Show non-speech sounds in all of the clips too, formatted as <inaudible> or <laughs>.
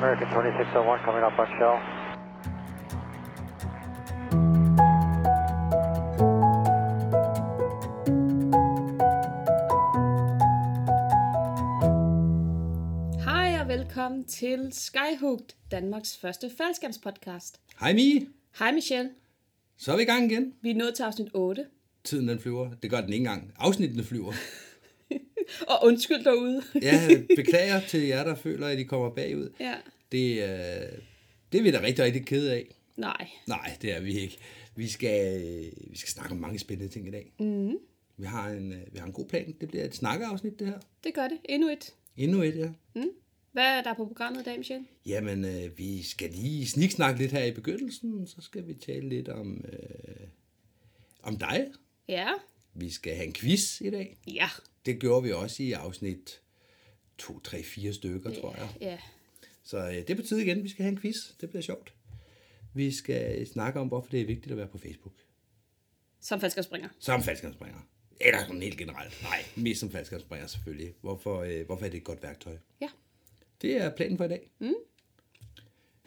American 2601 coming up on shell. Hej og velkommen til Skyhooked, Danmarks første faldskærmspodcast. Hej Mie, Hej Michelle, så er vi i gang igen. vi er nået til afsnit 8. Tiden den flyver. Det gør den ikke engang. Afsnittene flyver. <laughs> Og undskyld derude. <laughs> Ja, beklager til jer, der føler, at I kommer bagud. ja. Det, øh, det er vi da rigtig, rigtig ked af. Nej, Nej, det er vi ikke. Vi skal, vi skal snakke om mange spændende ting i dag. Mm. Vi, har en, øh, vi har en god plan. Det bliver et snakkeafsnit, det her. det gør det. Endnu et. Endnu et, ja. Hvad er der på programmet i dag, Michelle? Jamen, øh, vi skal lige sniksnakke lidt her i begyndelsen. Så skal vi tale lidt om, øh, om dig. Ja. Vi skal have en quiz i dag. Ja. Det gjorde vi også i afsnit 2, 3, 4 stykker, tror jeg. Ja. Så øh, det betyder igen, at vi skal have en quiz. Det bliver sjovt. Vi skal snakke om, hvorfor det er vigtigt at være på Facebook. Som faldskærmspringer. Som faldskærmspringer. Eller sådan helt generelt. Nej, mest som faldskærmspringer selvfølgelig. Hvorfor, øh, hvorfor er det et godt værktøj? Ja. Det er planen for i dag. Mm.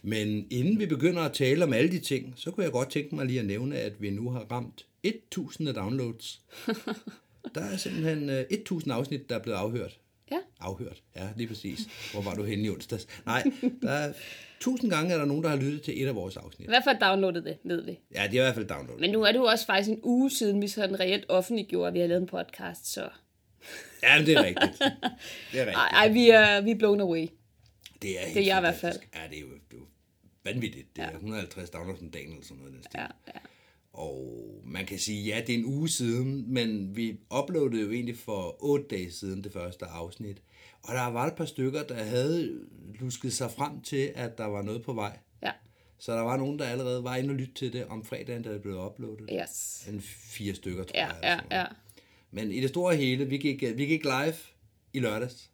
Men inden vi begynder at tale om alle de ting, så kunne jeg godt tænke mig lige at nævne, at vi nu har ramt 1000 af downloads. <laughs> Der er simpelthen øh, 1000 afsnit, der er blevet afhørt. Ja. Afhørt, ja, lige præcis. Hvor var du henne i onsdags? Nej, der er tusind gange, er der nogen, der har lyttet til et af vores afsnit. I hvert fald downloadet det, ved vi. Ja, det er i hvert fald download. Men nu er det jo også faktisk en uge siden, vi sådan reelt offentliggjorde, at vi har lavet en podcast, så... Ja, men det er rigtigt. Det er <laughs> rigtigt. Ej, vi, er, vi er blown away. Det er, helt Det er jeg i hvert fantastisk. Ja, det er jo, det er jo vanvittigt. Det er 150 downloads om dagen eller sådan noget. i Den stil. Ja, ja. Og man kan sige, ja, det er en uge siden, men vi uploadede jo egentlig for otte dage siden det første afsnit. Og der var et par stykker, der havde lusket sig frem til, at der var noget på vej. Ja. Så der var nogen, der allerede var inde og lytte til det om fredagen, da det blev uploadet. Yes. En fire stykker, tror Ja, jeg. ja, ja. Men i det store hele, vi gik, vi gik live i lørdags.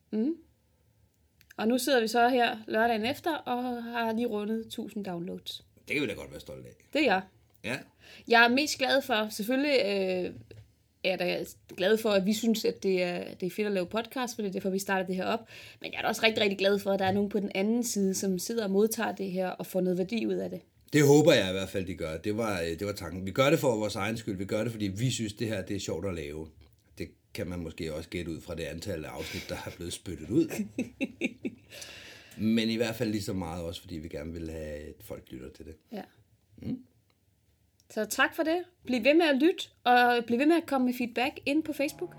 Og nu sidder vi så her lørdagen efter, og har lige rundet 1000 downloads. Det kan vi da godt være stolte af. Det er jeg. Ja, Jeg er mest glad for, selvfølgelig øh, er jeg da glad for, at vi synes, at det er, det er fedt at lave podcast, for det er derfor, vi starter det her op. Men jeg er da også rigtig, rigtig glad for, at der er nogen på den anden side, som sidder og modtager det her og får noget værdi ud af det. det håber jeg i hvert fald, de gør. Det var, øh, det var tanken. Vi gør det for vores egen skyld. Vi gør det, fordi vi synes, det her det er sjovt at lave. Det kan man måske også gætte ud fra det antal af afsnit, der er blevet spyttet ud. <laughs> Men i hvert fald lige så meget også, fordi vi gerne vil have, at folk lytter til det. Ja. Mm. Så tak for det. Bliv ved med at lytte, og bliv ved med at komme med feedback ind på Facebook.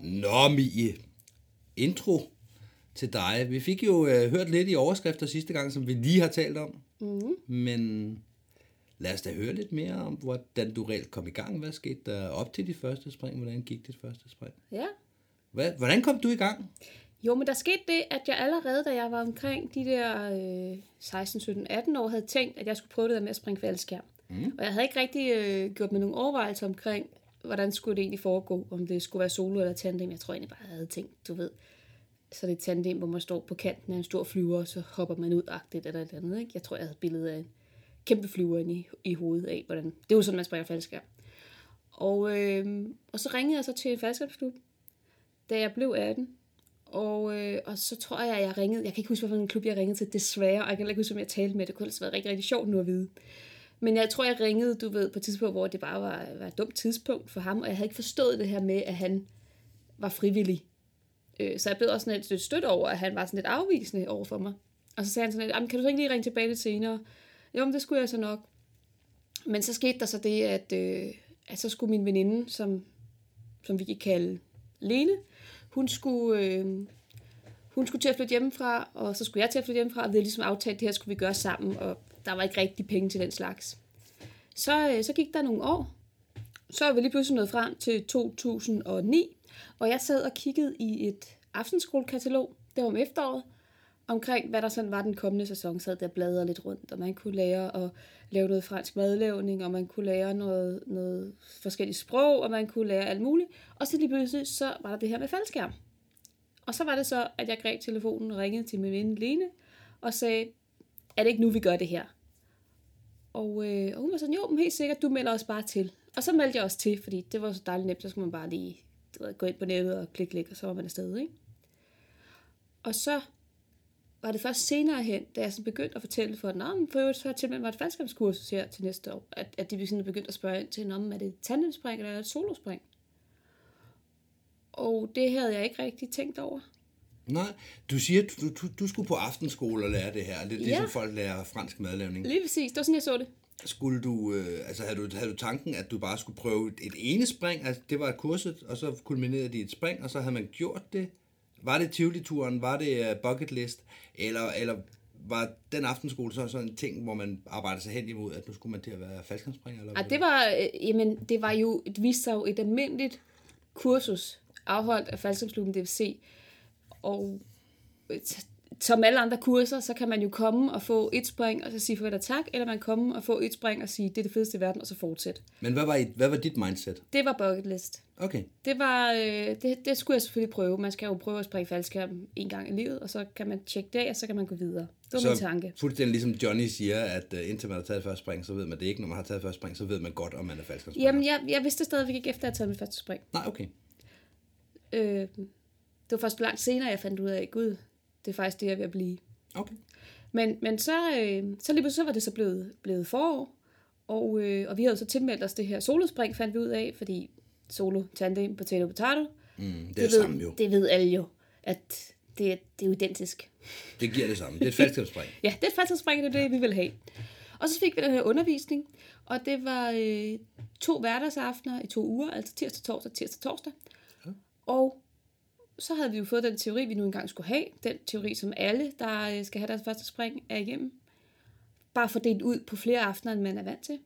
Nå, Mie. Intro til dig. Vi fik jo øh, hørt lidt i overskrifter sidste gang, som vi lige har talt om. Mm. Men lad os da høre lidt mere om, hvordan du reelt kom i gang. Hvad skete der op til dit første spring? Hvordan gik dit første spring? Ja. Hvad, hvordan kom du i gang? Jo, men der skete det, at jeg allerede, da jeg var omkring de der øh, 16, 17, 18 år, havde tænkt, at jeg skulle prøve det der med at springe faldskærm. Mm. Og jeg havde ikke rigtig øh, gjort mig nogle overvejelser omkring, hvordan skulle det egentlig foregå, om det skulle være solo eller tandem. Jeg tror egentlig bare, jeg havde tænkt, du ved, så er det et tandem, hvor man står på kanten af en stor flyver, og så hopper man ud agtigt eller et andet. Ikke? Jeg tror, jeg havde et billede af en kæmpe flyver inde i, i hovedet af, hvordan... Det er jo sådan, man springer faldskærm. Og, øh, og så ringede jeg så til en faldskærmsklub, da jeg blev 18. Og, øh, og så tror jeg, at jeg ringede, jeg kan ikke huske, hvilken klub jeg ringede til, desværre, og jeg kan heller ikke huske, om jeg talte med, det kunne ellers være rigtig, rigtig sjovt nu at vide. Men jeg tror, jeg ringede, du ved, på et tidspunkt, hvor det bare var, var et dumt tidspunkt for ham, og jeg havde ikke forstået det her med, at han var frivillig. Øh, så jeg blev også sådan lidt stødt over, at han var sådan lidt afvisende over for mig. Og så sagde han sådan lidt, kan du så ikke lige ringe tilbage lidt senere? Jo, men det skulle jeg så nok. Men så skete der så det, at, øh, at så skulle min veninde, som, som vi kan kalde Lene, hun skulle, øh, hun skulle til at flytte hjemmefra, og så skulle jeg til at flytte hjemmefra, og vi havde ligesom aftalt, at det her skulle vi gøre sammen, og der var ikke rigtig penge til den slags. Så, øh, så gik der nogle år, så er vi lige pludselig nået frem til 2009, og jeg sad og kiggede i et aftenskolekatalog, det var om efteråret, omkring, hvad der sådan var den kommende sæson, sad der bladrede lidt rundt, og man kunne lære at lave noget fransk madlavning, og man kunne lære noget, noget forskelligt sprog, og man kunne lære alt muligt. Og så lige pludselig, så var der det her med faldskærm. Og så var det så, at jeg greb telefonen og ringede til min veninde Lene, og sagde, er det ikke nu, vi gør det her? Og, øh, og hun var sådan, jo, men helt sikkert, du melder os bare til. Og så meldte jeg også til, fordi det var så dejligt nemt, så skulle man bare lige ved, gå ind på nettet og klikke, klik, og så var man afsted, ikke? Og så var det først senere hen, da jeg så begyndte at fortælle for den, om for øvrigt så har tilmeldt mig et faldskabskursus her til næste år, at, at de sådan begyndte at spørge ind til, om er det et tandemspring eller et solospring? Og det havde jeg ikke rigtig tænkt over. Nej, du siger, du, du, du skulle på aftenskole og lære det her. Det er Ja. ligesom folk lærer fransk madlavning. Lige præcis, det var sådan, jeg så det. Skulle du, øh, altså havde du, havde du tanken, at du bare skulle prøve et, et ene spring, altså det var et kurset, og så kulminerede det i et spring, og så havde man gjort det? Var det Tivoli-turen, var det uh, bucket list, eller, eller var den aftenskole så sådan en ting, hvor man arbejder sig hen imod, at nu skulle man til at være? Eller Ej, hvad? det var, øh, jamen, det var jo, det viste sig jo et almindeligt kursus, afholdt af Faldskabsklubben DFC, og øh, som alle andre kurser, så kan man jo komme og få et spring, og så sige farvel og tak, eller man kan komme og få et spring og sige, det er det fedeste i verden, og så fortsætte. Men hvad var, i, hvad var dit mindset? Det var bucket list. Okay, Det var, øh, det, det skulle jeg selvfølgelig prøve. Man skal jo prøve at springe faldskærm en gang i livet, og så kan man tjekke det og så kan man gå videre. Det var så, min tanke. fuldstændig ligesom Johnny siger, at uh, indtil man har taget første spring, så ved man det ikke. Når man har taget første spring, så ved man godt, om man er faldskærmspringer. Jamen, jeg, jeg vidste stadigvæk ikke, efter at jeg havde taget mit første spring. Nej, okay. Øh, det var først langt senere, jeg fandt ud af, gud, det er faktisk det, jeg er ved at blive. Okay. Men, men så, øh, så lige pludselig så var det så blevet, blevet forår, og, øh, og vi havde så tilmeldt os det her solospring, fandt vi ud af, fordi solo, tandem, potato, potato. Mm, det er det, samme jo. Det ved alle jo, at det, er- det er jo identisk. Det giver det samme. Det er et faldskærmsspring. <laughs> Ja, det er faktisk spring, det er det, vi vil have. Og så fik vi den her undervisning, og det var øh, to hverdagsaftener i to uger, altså tirsdag, torsdag, tirsdag, torsdag. Og så havde vi jo fået den teori, vi nu engang skulle have. Den teori, som alle, der øh, skal have deres første spring, er igennem. Bare fordelt ud på flere aftener, end man er vant til.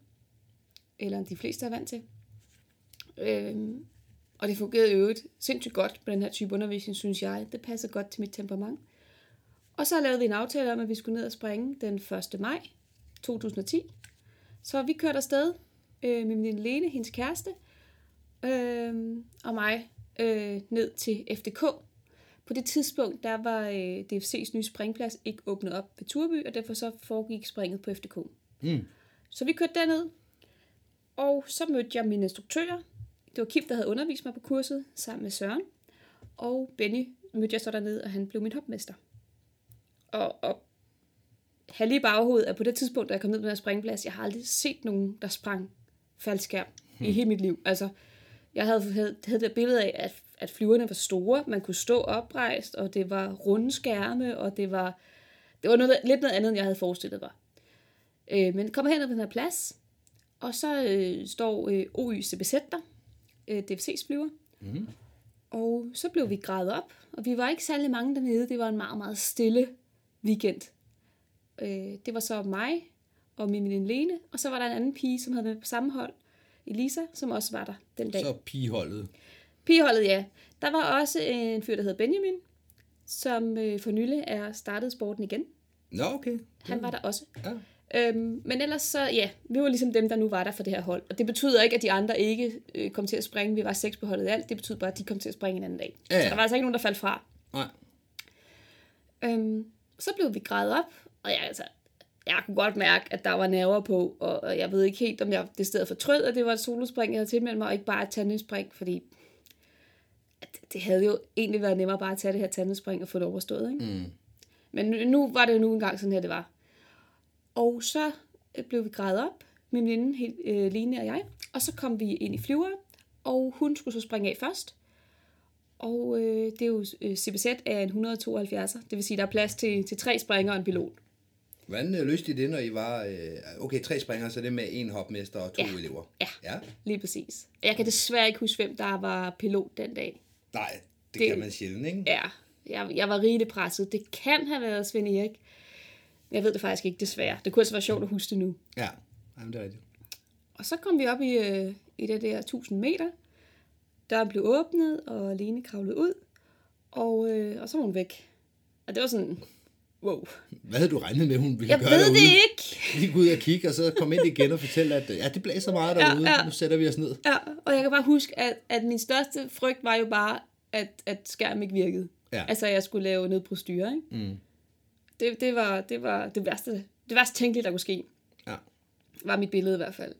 Eller end de fleste er vant til. Øhm, og det fungerede i øvrigt sindssygt godt på den her type undervisning, synes jeg. Det passer godt til mit temperament. Og så lavede vi en aftale om, at vi skulle ned og springe den 1. maj 2010. Så vi kørte afsted øh, med min Lene, hendes kæreste, øh, og mig øh, ned til FDK. På det tidspunkt, der var øh, DFC's nye springplads ikke åbnet op ved Turby, og derfor så foregik springet på FDK. Mm. Så vi kørte derned, og så mødte jeg mine instruktører. Det var Kim, der havde undervist mig på kurset, sammen med Søren. Og Benny mødte jeg så dernede, og han blev min hopmester. Og, og have lige baghovedet, at på det tidspunkt, da jeg kom ned på den her springplads, jeg har aldrig set nogen, der sprang faldskærm i hele mit liv. Altså, jeg havde, havde, havde det billede af, at, at flyverne var store, man kunne stå oprejst, og det var runde skærme, og det var, det var noget, lidt noget andet, end jeg havde forestillet mig. Øh, men kommer hen på den her plads, og så øh, står øh, OY CBZ der, øh, DFC's flyver. Mm. Og så blev vi gradet op, og vi var ikke særlig mange dernede. Det var en meget, meget stille weekend. Øh, det var så mig og min veninde Lene, og så var der en anden pige, som havde været på samme hold, Elisa, som også var der den dag. Så pigeholdet. Pigeholdet, ja. Der var også en fyr, der hed Benjamin, som øh, for nylig er startet sporten igen. Nå, okay. Han var der også. Ja. Øhm, men ellers så, ja, vi var ligesom dem, der nu var der for det her hold. Og det betyder ikke, at de andre ikke øh, kom til at springe. Vi var seks på holdet i alt. Det betyder bare, at de kom til at springe en anden dag. Ja, ja. Så der var altså ikke nogen, der faldt fra. Nej. Øhm, så blev vi gradet op, og jeg, altså, jeg kunne godt mærke, at der var nerver på, og, jeg ved ikke helt, om jeg det sted fortrød, at det var et solospring, jeg havde tilmeldt mig, og ikke bare et tandemspring, fordi det havde jo egentlig været nemmere bare at tage det her tandemspring og få det overstået. Ikke? Mm. Men nu, nu var det jo nu engang sådan her, det var. Og så øh, blev vi gradet op, min veninde, helt, øh, Line og jeg, og så kom vi ind i flyver, og hun skulle så springe af først. Og øh, det er jo øh, CBZ er en 172'er, det vil sige, der er plads til, til tre springere og en pilot. Hvordan øh, løste I det, når I var... Øh, okay, tre springere, så det med en hopmester og to Ja. elever? Ja. Ja? Lige præcis. Jeg kan desværre ikke huske, hvem der var pilot den dag. Nej, det, det Det- kan man sjældent, ikke? Ja, jeg, jeg var rigeligt presset. Det kan have været Svend Erik. Jeg ved det faktisk ikke, desværre. Det kunne altså være sjovt at huske det nu. Ja, Jamen, det er rigtigt. Og så kom vi op i, øh, i det der 1000 meter. Døren blev åbnet, og Lene kravlede ud. Og, øh, og så var hun væk. Og det var sådan, wow. Hvad havde du regnet med, hun ville Jeg gøre ved derude? det ikke. Lige gå ud og kigge, og så komme ind igen og fortælle, at ja, det blæser meget Ja, derude. ja. Nu sætter vi os ned. Ja, og jeg kan bare huske, at, at min største frygt var jo bare, at, at skærmen ikke virkede. Ja. Altså, jeg skulle lave noget prostyre, ikke? Mm. Det, det, var, det var det værste, det værste tænkelige, der kunne ske. Ja. Var mit billede i hvert fald.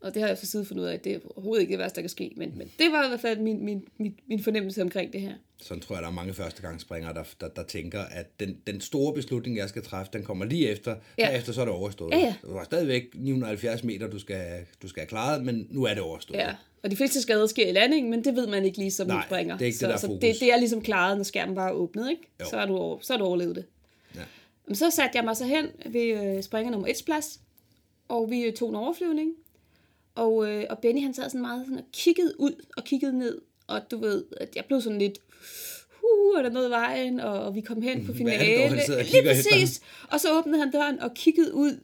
Og det har jeg så siden fundet ud af, at det er overhovedet ikke det værste, der kan ske. Men, men det var i hvert fald min, min, min, min fornemmelse omkring det her. Sådan tror jeg, der er mange førstegangsspringere, der, der, der tænker, at den, den store beslutning, jeg skal træffe, den kommer lige efter. Ja. Derefter så er det overstået. Ja, ja. Du har stadigvæk 970 meter, du skal, du skal have klaret, men nu er det overstået. Ja. Og de fleste skader sker i landingen, men det ved man ikke lige som Nej, springer. det er ikke så, det, der er så fokus. det, det er ligesom klaret, når skærmen bare er åbnet, ikke? Jo. Så har, du, over- så har du overlevet det. Ja. Men så satte jeg mig så hen ved øh, springer nummer 1 plads, og vi øh, tog en overflyvning. Og, øh, og Benny han sad sådan meget sådan og kiggede ud og kiggede ned. Og du ved, at jeg blev sådan lidt, huh, er der noget vejen? Og, og vi kom hen på finale. dog, Lige præcis. Og så åbnede han døren og kiggede ud,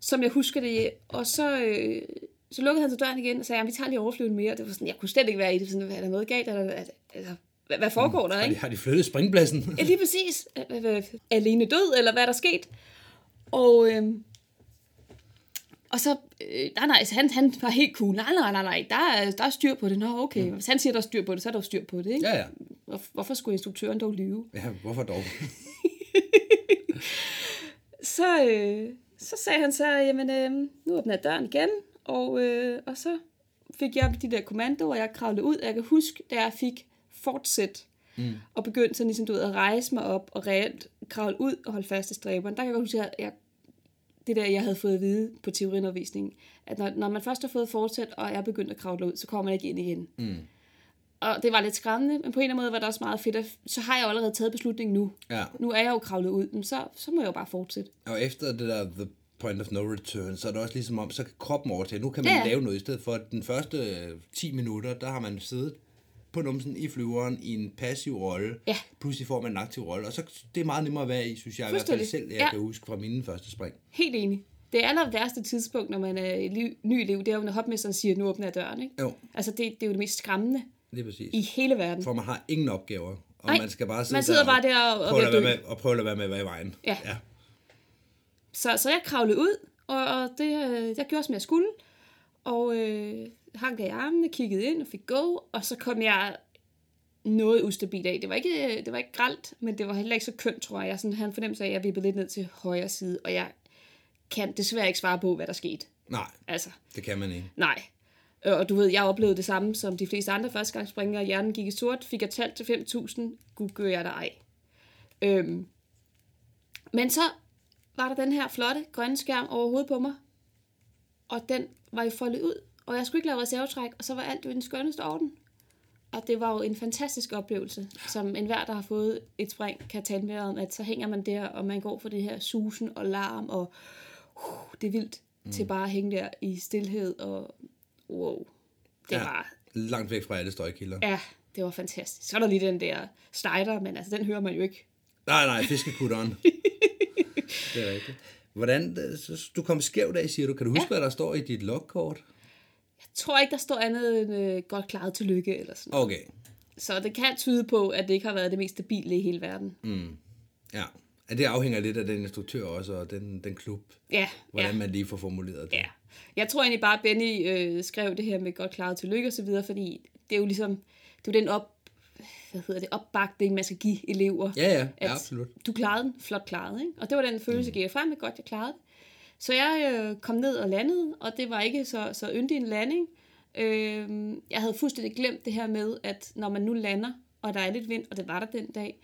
som jeg husker det. Og så, øh, så lukkede han så døren igen og sagde, vi tager lige overflyvning mere. Det var sådan, jeg kunne slet ikke være i det. Sådan, er der noget galt? Eller, er, altså, hvad, hvad foregår der, Har, ikke? har de flyttet springpladsen? Ja, lige præcis. Alene død, eller hvad er der sket? Og, øhm, og så, øh, nej, nej, han, han var helt cool. Nej, nej, nej, nej, der er, der er styr på det. Nå, okay. Hvis han siger, der er styr på det, så er der styr på det, ikke? Ja, ja. Hvor, hvorfor skulle instruktøren dog lyve? Ja, hvorfor dog? <laughs> Så, øh, så sagde han så, jamen, øh, nu åbner jeg døren igen, og, øh, og så fik jeg de der kommandoer, og jeg kravlede ud. Jeg kan huske, da jeg fik fortsæt, mm. og begyndte sådan ligesom, du ved, at rejse mig op, og reelt kravle ud og holde fast i stræberen. Der kan jeg godt huske, at jeg, det der, jeg havde fået at vide på teoriundervisningen, at når, når man først har fået fortsæt, og jeg begyndte at kravle ud, så kommer man ikke ind igen. Mm. Og det var lidt skræmmende, men på en eller anden måde var det også meget fedt, at så har jeg jo allerede taget beslutningen nu. Ja. Nu er jeg jo kravlet ud, men så, så må jeg jo bare fortsætte. Og efter det der the point of no return, så er det også ligesom om, så kan kroppen overtage. Nu kan man Ja. lave noget, i stedet for at den første øh, 10 minutter, der har man siddet på numsen i flyveren i en passiv rolle. Ja. Pludselig får man en aktiv rolle, og så det er meget nemmere at være i, synes jeg i hvert fald selv, jeg Ja. kan huske fra mine første spring. Helt enig. Det aller værste tidspunkt, når man er i liv, ny elev, det er jo, når hopmesteren siger, nu åbner jeg døren. Ikke? Jo, Altså, det, det er jo det mest skræmmende det er præcis. i hele verden. For man har ingen opgaver, og Nej, man skal bare sidde man sidder der bare der og- og prøve at med, og prøve at være med at være i vejen. Ja. ja. Så, så jeg kravlede ud, og, og det, øh, jeg gjorde, som jeg skulle. Og øh, hang der i armene, kiggede ind og fik go, og så kom jeg noget ustabil af. Det var ikke, det var ikke gralt, men det var heller ikke så kønt, tror jeg. Jeg sådan, havde en fornemmelse af, at jeg vippede lidt ned til højre side, og jeg kan desværre ikke svare på, hvad der skete. Nej, Altså, det kan man ikke. Nej. Øh, Og du ved, jeg oplevede det samme som de fleste andre førstegangsspringere. Hjernen gik i sort, fik jeg talt til 5.000. Gud gør jeg dig ej. Øhm. Men så var der den her flotte grønne skærm over hovedet på mig. Og den var jo foldet ud. Og jeg skulle ikke lave reservetræk, og så var alt jo i den skønneste orden. Og det var jo en fantastisk oplevelse, som enhver, der har fået et spring, kan tale med om, at så hænger man der, og man går for det her susen og larm, og uh, det er vildt mm. til bare at hænge der i stillhed, og wow, det ja. var, Langt væk fra alle støjkilder. ja, det var fantastisk. Så er der lige den der Snyder, men altså, den hører man jo ikke. Nej, nej, fiskekutteren. <laughs> det er rigtigt. Hvordan, øh, du kom skævt af, siger du. Kan du huske, ja. hvad der står i dit logkort? Jeg tror ikke, der står andet end øh, godt klaret til lykke, eller sådan Okay, Så det kan tyde på, at det ikke har været det mest stabile i hele verden. Mm. ja. ja. Det afhænger lidt af den instruktør også, og den, den klub. Ja, Hvordan ja. man lige får formuleret det. Ja. Jeg tror egentlig bare, at Benny øh, skrev det her med godt klaret til lykke og så videre, fordi det er jo ligesom, det er jo den op, hvad hedder det, opbakning, man skal give elever. Ja, ja, at ja absolut. Du klarede den, flot klaret, ikke? Og det var den følelse, jeg gav frem med, godt jeg klarede det. Så jeg øh, kom ned og landede, og det var ikke så, så yndig en landing. Øh, jeg havde fuldstændig glemt det her med, at når man nu lander, og der er lidt vind, og det var der den dag,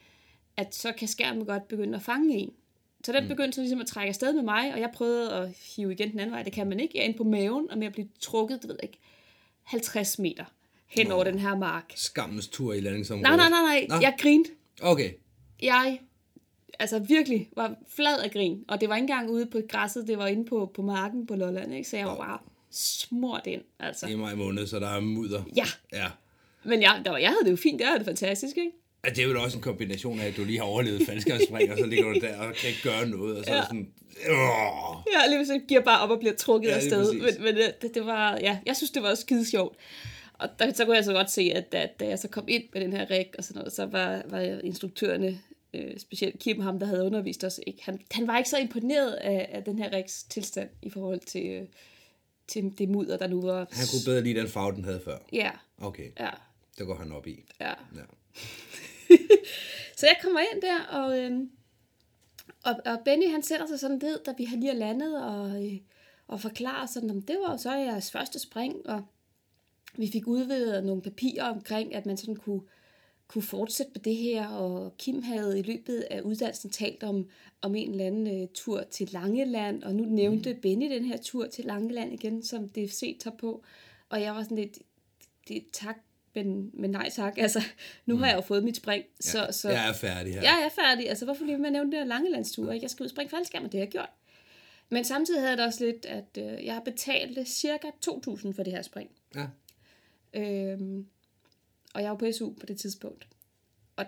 at så kan skærmen godt begynde at fange en. Så den begyndte så ligesom at trække afsted med mig, og jeg prøvede at hive igen den anden vej. Det kan man ikke. Jeg er inde på maven, og med at blive trukket, det ved jeg ikke, 50 meter hen over den her mark. Skammens tur i landingsområdet. Nej, nej, nej, nej. Nå. Jeg grinte. Okay, Jeg altså virkelig var flad af grin. Og det var ikke engang ude på græsset, det var inde på, på marken på Lolland. Ikke? Så jeg var bare smurt ind. Altså. det er maj måned, så der er mudder. Ja, Ja. men jeg, der var, jeg havde det jo fint. Jeg havde det fantastisk, ikke? Ja, det er vel også en kombination af, at du lige har overlevet faldskærmsspring, og så ligger du der og kan ikke gøre noget, og så ja. er sådan, Åh! Jeg lige så giver bare op og bliver trukket Ja, ja, afsted. præcis. Men, men det, det, var, ja, jeg synes, det var skide sjovt. Og der, så kunne jeg så godt se, at da, da jeg så kom ind med den her ræk og sådan noget, så var, var instruktørerne, øh, specielt Kim, ham der havde undervist os, ikke? Han, han var ikke så imponeret af, af den her ræks tilstand i forhold til, øh, til det mudder, der nu var. Han kunne bedre lide den farve, den havde før. Ja, Okay, ja, det går han op i. ja. Ja. <laughs> Så jeg kommer ind der, og, øhm, og, og Benny han sætter sig sådan ned, da vi har lige landet, og, øh, og forklare sådan, at det var jo så jeres første spring, og vi fik udvidet nogle papirer omkring, at man sådan kunne, kunne fortsætte på det her, og Kim havde i løbet af uddannelsen talt om, om en eller anden uh, tur til Langeland, og nu nævnte mm. Benny den her tur til Langeland igen, som DFC tager på, og jeg var sådan lidt, det, tak, men, men nej tak, altså, nu mm. har jeg jo fået mit spring, så, Ja, så jeg er færdig her. jeg er færdig, altså hvorfor lige at nævne den her Langelandstur, ikke? jeg skal ud og springe faldskærm, og det har jeg gjort. Men samtidig havde jeg det også lidt, at øh, jeg har betalt cirka 2.000 for det her spring. ja. Øhm, og jeg var på SU på det tidspunkt. Og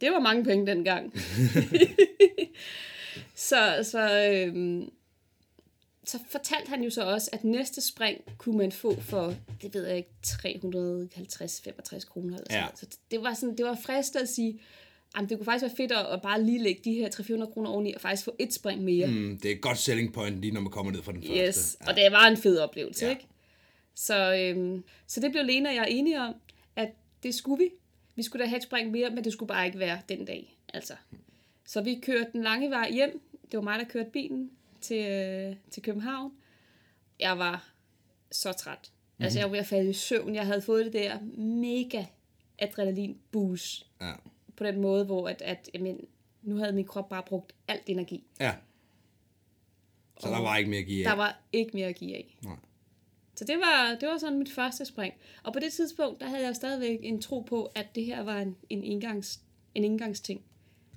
det var mange penge dengang. <laughs> så så, øhm, så fortalte han jo så også, at næste spring kunne man få for, det ved jeg ikke, 350-65 kroner eller sådan Ja. Så det var, sådan, det var frist at sige, jamen, det kunne faktisk være fedt at bare lige lægge de her 300-400 kroner oveni, og faktisk få et spring mere. Mm, det er et godt selling point, lige når man kommer ned fra den første. Yes, og det var en fed oplevelse, Ja. ja. ikke? Så, øhm, så det blev Lena og jeg enige om, at det skulle vi. Vi skulle da have et spring mere, men det skulle bare ikke være den dag. Altså. Så vi kørte den lange vej hjem. Det var mig, der kørte bilen til, øh, til København. Jeg var så træt. Mm-hmm. Altså, jeg var ved at falde i søvn. Jeg havde fået det der mega adrenalin boost Ja. på den måde, hvor at, at jamen, nu havde min krop bare brugt alt energi. ja. Så der var ikke mere at give af. Der var ikke mere at give af. Nej. Så det var, det var sådan mit første spring. Og på det tidspunkt, der havde jeg stadigvæk en tro på, at det her var en, en, indgangs, en indgangsting.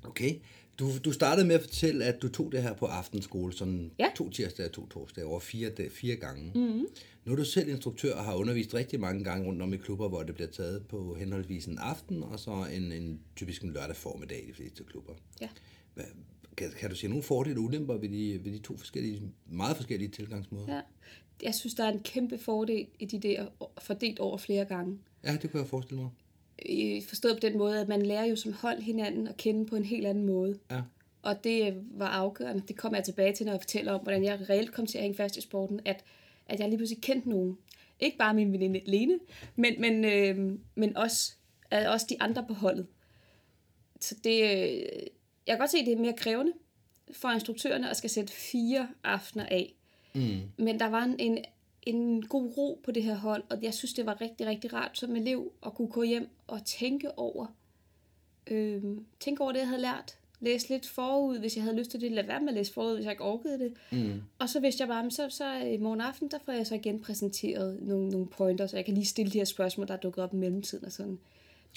Okay. Du, du startede med at fortælle, at du tog det her på aftenskole, sådan Ja. to tirsdage og to torsdage, over fire, dage, fire gange. Mm-hmm. Nu er du selv instruktør og har undervist rigtig mange gange rundt om i klubber, hvor det bliver taget på henholdsvis en aften, og så en, en typisk en lørdag formiddag i de fleste klubber. Ja. Hvad, kan, kan du se nogle fordele og ulemper ved de, ved de to forskellige, meget forskellige tilgangsmåder? ja. Jeg synes, der er en kæmpe fordel i de der fordelt over flere gange. ja det kunne jeg forestille mig. Forstået på den måde, at man lærer jo som hold hinanden at kende på en helt anden måde. Ja. Og det øh, var afgørende. Det kommer jeg tilbage til, når jeg fortæller om, hvordan jeg reelt kom til at hænge fast i sporten. At, at jeg lige pludselig kendte nogen. Ikke bare min veninde Lene, men, men, øh, men også, øh, også de andre på holdet. Så det, øh, jeg kan godt se, at det er mere krævende for instruktørerne at skal sætte fire aftener af. Mm. Men der var en, en, en god ro på det her hold, og jeg synes, det var rigtig, rigtig rart som elev at kunne gå hjem og tænke over, øh, tænke over det, jeg havde lært. Læse lidt forud, hvis jeg havde lyst til det. Lad være med at læse forud, hvis jeg ikke orkede det. Mm. Og så vidste jeg bare, så, så i morgen aften, der får jeg så igen præsenteret nogle, nogle pointer, så jeg kan lige stille de her spørgsmål, der er dukket op i mellemtiden og sådan.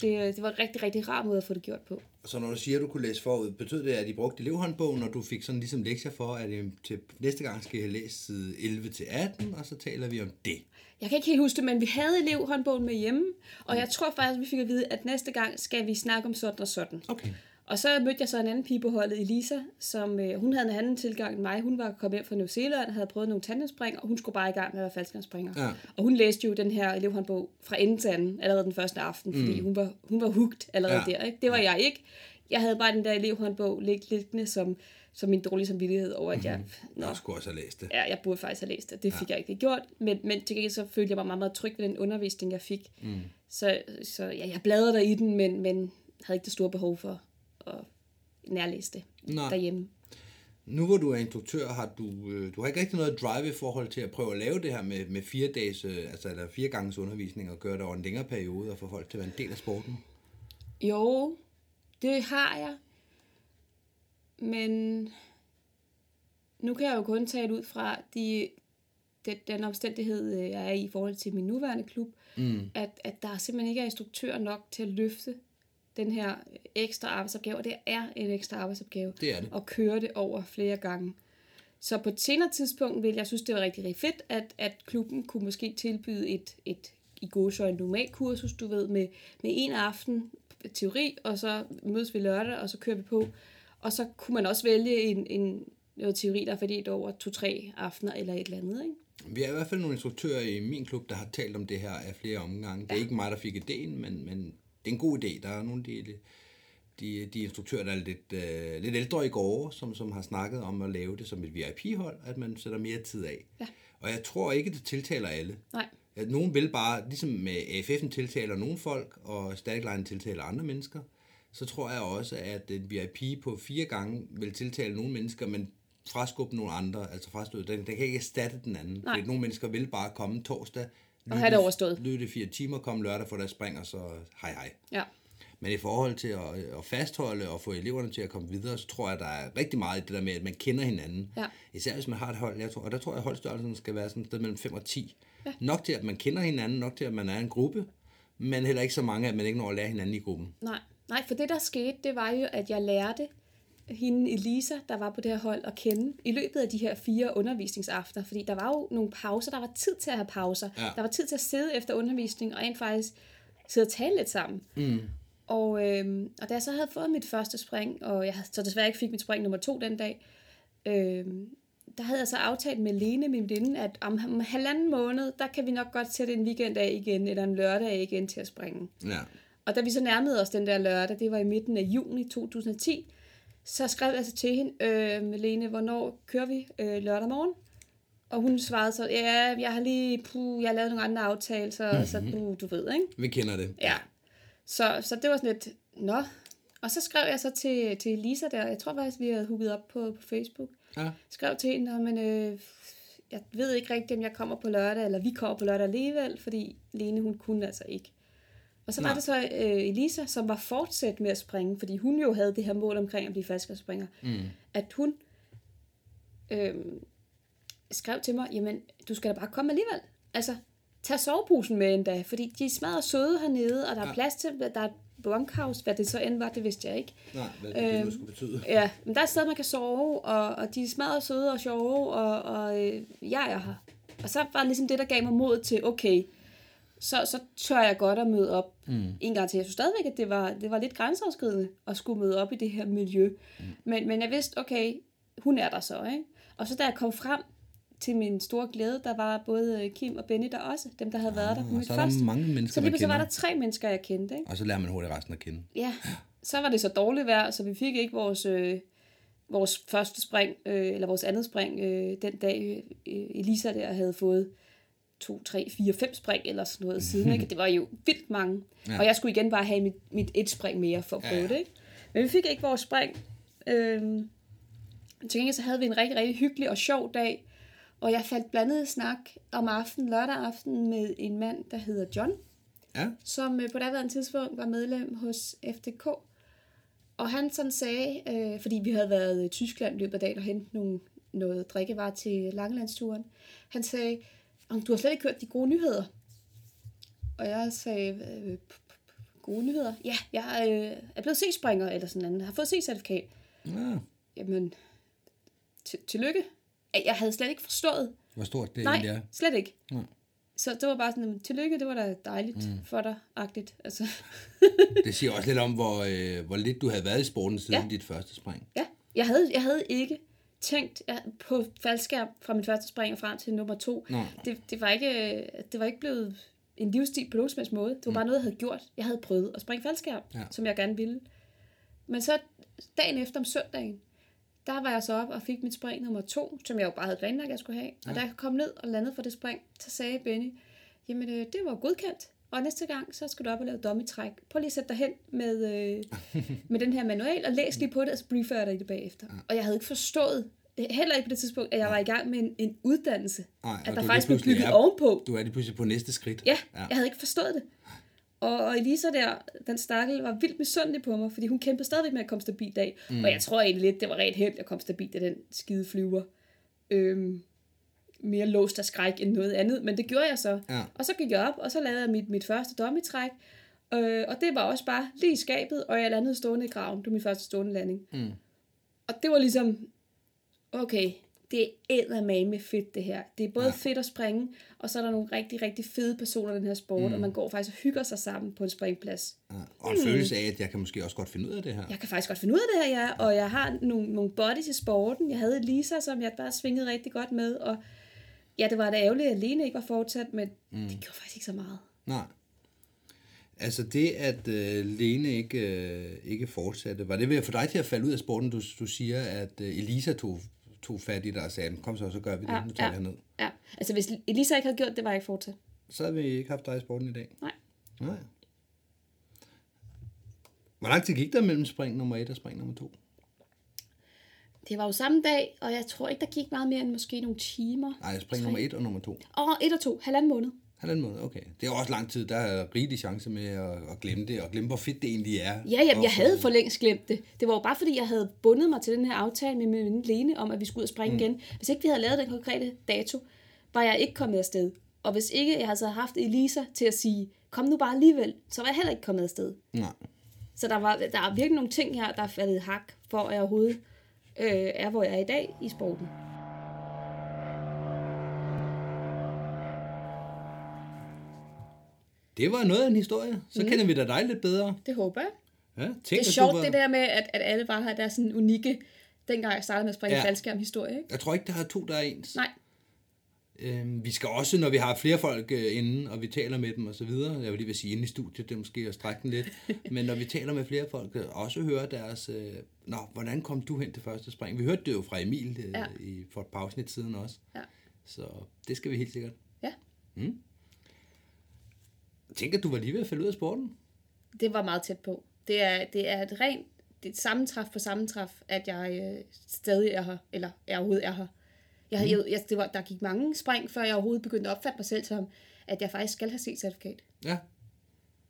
Det, øh, det var en rigtig, rigtig rar måde at få det gjort på. Så når du siger, at du kunne læse forud, betød det, at I brugte elevhåndbogen, når du fik sådan ligesom lektier for, at I til næste gang skal have læst side 11 til 18, og så taler vi om det. Jeg kan ikke helt huske det, men vi havde elevhåndbogen med hjemme, og jeg tror faktisk, vi fik at vide, at næste gang skal vi snakke om sådan og sådan. Okay. Og så mødte jeg så en anden pige på holdet, Elisa, som øh, hun havde en anden tilgang end mig. Hun var kommet hjem fra New Zealand havde prøvet nogle tandemspring, og hun skulle bare i gang med at være faldskærmspringer. Ja. Og hun læste jo den her elevhåndbog fra ende til anden, allerede den første aften, fordi hun var, hun var hugt allerede Ja. der. Ikke? Det var jeg ikke. Jeg havde bare den der elevhåndbog lig- liggende som, som min dårlige samvittighed over, at jeg, nå, Jeg skulle også have læst det. ja, jeg burde faktisk have læst det. Det fik ja. jeg ikke gjort, men, men til gengæld så følte jeg mig meget, meget tryg ved den undervisning, jeg fik. Mm. Så, så ja, jeg bladrede der i den, men, men havde ikke det store behov for at nærlæse det Nej. derhjemme. Nu hvor du er instruktør, har du, øh, du har ikke rigtig noget drive i forhold til at prøve at lave det her med, med fire dages, øh, altså eller fire ganges undervisning og gøre det over en længere periode og få folk til at være en del af sporten. Jo, det har jeg. Men nu kan jeg jo kun tale ud fra de, den, den omstændighed, øh, jeg er i i forhold til min nuværende klub, Mm. at, at der simpelthen ikke er instruktør nok til at løfte den her ekstra arbejdsopgave, og det er en ekstra arbejdsopgave Det er det. at køre det over flere gange. Så på et senere tidspunkt vil jeg synes, det var rigtig, rigtig fedt, at, at klubben kunne måske tilbyde et, et i gode en normal kursus, du ved, med, med en aften teori, og så mødes vi lørdag, og så kører vi på. Og så kunne man også vælge en, en noget teori, der er fordelt over to-tre aftener eller et eller andet, ikke? Vi er i hvert fald nogle instruktører i min klub, der har talt om det her af flere omgange. Det er ikke mig, der fik ideen, men, men det er en god idé. Der er nogle af de, de, de instruktører, der er lidt, øh, lidt ældre i går, som, som har snakket om at lave det som et VIP-hold, at man sætter mere tid af. Ja. Og jeg tror ikke, det tiltaler alle. Nej. At nogen vil bare, ligesom med AFF'en tiltaler nogle folk, og Static Line tiltaler andre mennesker, så tror jeg også, at en VIP på fire gange vil tiltale nogle mennesker, men fraskubbe nogle andre, altså fraskubbe, den, den kan ikke erstatte den anden. Nej. Fordi nogle mennesker vil bare komme torsdag, Og have det overstået. Løbe fire timer, komme lørdag, få deres spring, og så hej hej. Ja. Men i forhold til at, at fastholde og få eleverne til at komme videre, så tror jeg, der er rigtig meget i det der med, at man kender hinanden. Ja. Især hvis man har et hold, jeg tror, og der tror jeg, at holdstørrelsen skal være sådan et sted mellem 5 og 10. Ja. Nok til, at man kender hinanden, nok til, at man er en gruppe, men heller ikke så mange, at man ikke når at lære hinanden i gruppen. Nej, nej, for det der skete, det var jo, at jeg lærte hende Elisa, der var på det her hold, at kende i løbet af de her fire undervisningsaftener. Fordi der var jo nogle pauser, der var tid til at have pauser. Ja. Der var tid til at sidde efter undervisning og rent faktisk sidde og tale lidt sammen. Mm. Og, øhm, og da jeg så havde fået mit første spring, og jeg så desværre ikke fik mit spring nummer to den dag, øhm, der havde jeg så aftalt med Lene, min veninde, at om, om halvanden måned, der kan vi nok godt sætte en weekend af igen, eller en lørdag af igen til at springe. Ja. Og da vi så nærmede os den der lørdag, det var i midten af juni 2010, så skrev jeg så til hende, øh, Lene, hvornår kører vi øh, lørdag morgen? Og hun svarede så, ja, jeg har lige, puh, jeg har lavet nogle andre aftaler, så, så du, du ved, ikke? Vi kender det. Ja. Så, så det var sådan lidt, nå. Og så skrev jeg så til, til Lisa der, jeg tror faktisk, vi havde hooket op på, på Facebook. Ja. Skrev til hende, "Nå, men øh, jeg ved ikke rigtigt, om jeg kommer på lørdag, eller vi kommer på lørdag alligevel, fordi Lene, hun kunne altså ikke. Og så var Nej. det så øh, Elisa, som var fortsat med at springe, fordi hun jo havde det her mål omkring at blive falskerspringer, mm. at hun øh, skrev til mig, jamen, du skal da bare komme alligevel. Altså, tag soveposen med en dag, fordi de er smadret søde hernede, og der er Ja. plads til, der er et bunkhouse, hvad det så end var, det vidste jeg ikke. Nej, hvad det, det nu skulle betyde. Ja, men der er et sted, man kan sove, og, og de er smadret søde og sjove, og, og øh, jeg er her. Og så var det ligesom det, der gav mig mod til, okay, så, så tør jeg godt at møde op mm. en gang til. Jeg synes stadigvæk, at det var, det var lidt grænseoverskridende at skulle møde op i det her miljø. Mm. Men, men jeg vidste, okay, hun er der så, ikke? Og så da jeg kom frem til min store glæde, der var både Kim og Benny der også, dem der havde været der på og mit så er der første. mange mennesker, så lige pludselig var der tre mennesker, jeg kendte, ikke? Og så lærer man hurtigt resten at kende. Ja, så var det så dårligt vejr, så vi fik ikke vores, øh, vores første spring, øh, eller vores andet spring, øh, den dag øh, Elisa der havde fået 2, 3, 4, 5 spring eller sådan noget siden. Ikke? Det var jo vildt mange. Ja. Og jeg skulle igen bare have mit, mit et spring mere for at prøve Ja, det. Ikke? Men vi fik ikke vores spring. Øh, til gengæld så havde vi en rigtig, rigtig hyggelig og sjov dag. Og jeg faldt blandet snak om aftenen, lørdag aften, med en mand, der hedder John Ja, som øh, på daværende tidspunkt var medlem hos FDK. Og han sådan sagde, øh, fordi vi havde været i Tyskland løbet af dagen og hentet nogle, noget drikkevarer til Langelandsturen, han sagde, om du har slet ikke hørt de gode nyheder. Og jeg sagde, øh, gode nyheder? Ja, jeg øh, er blevet C-springer eller sådan noget. Har fået C-certifikat. ja. Jamen, til, tillykke. Jeg havde slet ikke forstået, Hvor stort det Nej, egentlig er. slet ikke. Så det var bare sådan, tillykke, det var da dejligt mm. for dig, agtigt. Altså, <laughs> Det siger også lidt om, hvor, øh, hvor lidt du havde været i sporten siden Ja. dit første spring. ja, jeg havde, jeg havde ikke tænkt jeg, på faldskærm fra min første spring og frem til nummer to. Nej. Det, det, var ikke, øh, det var ikke blevet en livsstil på nogen som helst måde. Det var bare noget, jeg havde gjort. Jeg havde prøvet at springe faldskærm, Ja. som jeg gerne ville. Men så dagen efter om søndagen, der var jeg så op og fik mit spring nummer to, som jeg jo bare havde planlagt, at jeg skulle have. Og da jeg kom ned og landede for det spring, så sagde Benny, jamen øh, det var godkendt. Og næste gang, så skal du op og lave dummy-træk. Prøv lige at sætte dig hen med, øh, med den her manual, og læs lige på det, og så briefer dig i det bagefter. Og jeg havde ikke forstået, heller ikke på det tidspunkt, at jeg var i gang med en, en uddannelse. Og at der faktisk blev bygget er- ovenpå. Du er lige pludselig på næste skridt. Ja, jeg havde ikke forstået det. Og, og Elisa der, den stakkel, var vildt misundelig på mig, fordi hun kæmpede stadigvæk med at komme stabilt af. Mm. Og jeg tror egentlig lidt, det var rent helt, at jeg kom stabilt af den skide flyver. Øhm, mere låst af skræk end noget andet, men det gjorde jeg så. Ja. Og så gik jeg op, og så lavede jeg mit, mit første dummy-træk. Øh, og det var også bare lige i skabet, og jeg landede stående i graven. Det var min første stående landing. Mm. Og det var ligesom, okay, det er eddermame fedt det her. Det er både ja. fedt at springe, og så er der nogle rigtig, rigtig fede personer i den her sport, mm. og man går faktisk og hygger sig sammen på en springplads. Ja. Og en følelse af, at jeg kan måske også godt finde ud af det her. Jeg kan faktisk godt finde ud af det her, ja, og jeg har nogle, nogle bodies i sporten. Jeg havde Lisa, som jeg bare svingede rigtig godt med, og ja, det var da ærgerligt, at Lene ikke var fortsat, men mm. det gjorde faktisk ikke så meget. Nej. Altså det, at øh, Lene ikke, øh, ikke fortsatte, var det ved at få dig til at falde ud af sporten? Du, du siger, at øh, Elisa tog, tog fat i dig og sagde, kom så, så gør vi det, Ja, nu tager ja. jeg ned. Ja, altså hvis Elisa ikke havde gjort det, var jeg ikke fortsat. Så havde vi ikke haft dig i sporten i dag. Nej. Nej. Hvor lang tid gik der mellem spring nummer 1 og spring nummer 2? Det var jo samme dag, og jeg tror ikke, der gik meget mere end måske nogle timer. Nej, spring nummer et og nummer to. Og et og to, halvanden måned. Halvanden måned, okay. Det er også lang tid. Der er rigelig chance med at, at glemme det, og glemme, hvor fedt det egentlig er. Ja, jamen, Og jeg havde for længst glemt det. Det var jo bare fordi, jeg havde bundet mig til den her aftale med min veninde Lene om, at vi skulle ud og springe mm. igen. Hvis ikke vi havde lavet den konkrete dato, var jeg ikke kommet afsted. Og hvis ikke jeg havde haft Elisa til at sige, kom nu bare alligevel, så var jeg heller ikke kommet afsted. Nej. Så der, var, der er virkelig nogle ting her, der er faldet hak, for at jeg overhovedet øh, er, hvor jeg er i dag i sporten. Det var noget af en historie. Så mm. kender vi da dig lidt bedre. Det håber jeg. Ja, tænk, Det er sjovt var... det der med, at, at alle bare har deres sådan unikke, dengang jeg startede med at springe Ja. faldskærm historie, ikke? Jeg tror ikke, der er to, der er ens. Nej, Øhm, vi skal også, når vi har flere folk øh, inde, og vi taler med dem og så videre, jeg vil lige vil sige inde i studiet, det er måske at strække den lidt, <laughs> men når vi taler med flere folk, øh, også høre deres, øh, nå, hvordan kom du hen til første spring? Vi hørte det jo fra Emil øh, Ja. i, for et par afsnit siden også, Ja. så det skal vi helt sikkert. ja. Tænker, at du var lige ved at falde ud af sporten. Det var meget tæt på. Det er, det er et rent det er et sammentræf på sammentræf, at jeg øh, stadig er her, eller jeg overhovedet er her. Jeg, mm. jeg, jeg, det var, der gik mange spring, før jeg overhovedet begyndte at opfatte mig selv som, at jeg faktisk skal have C-certifikat. Ja.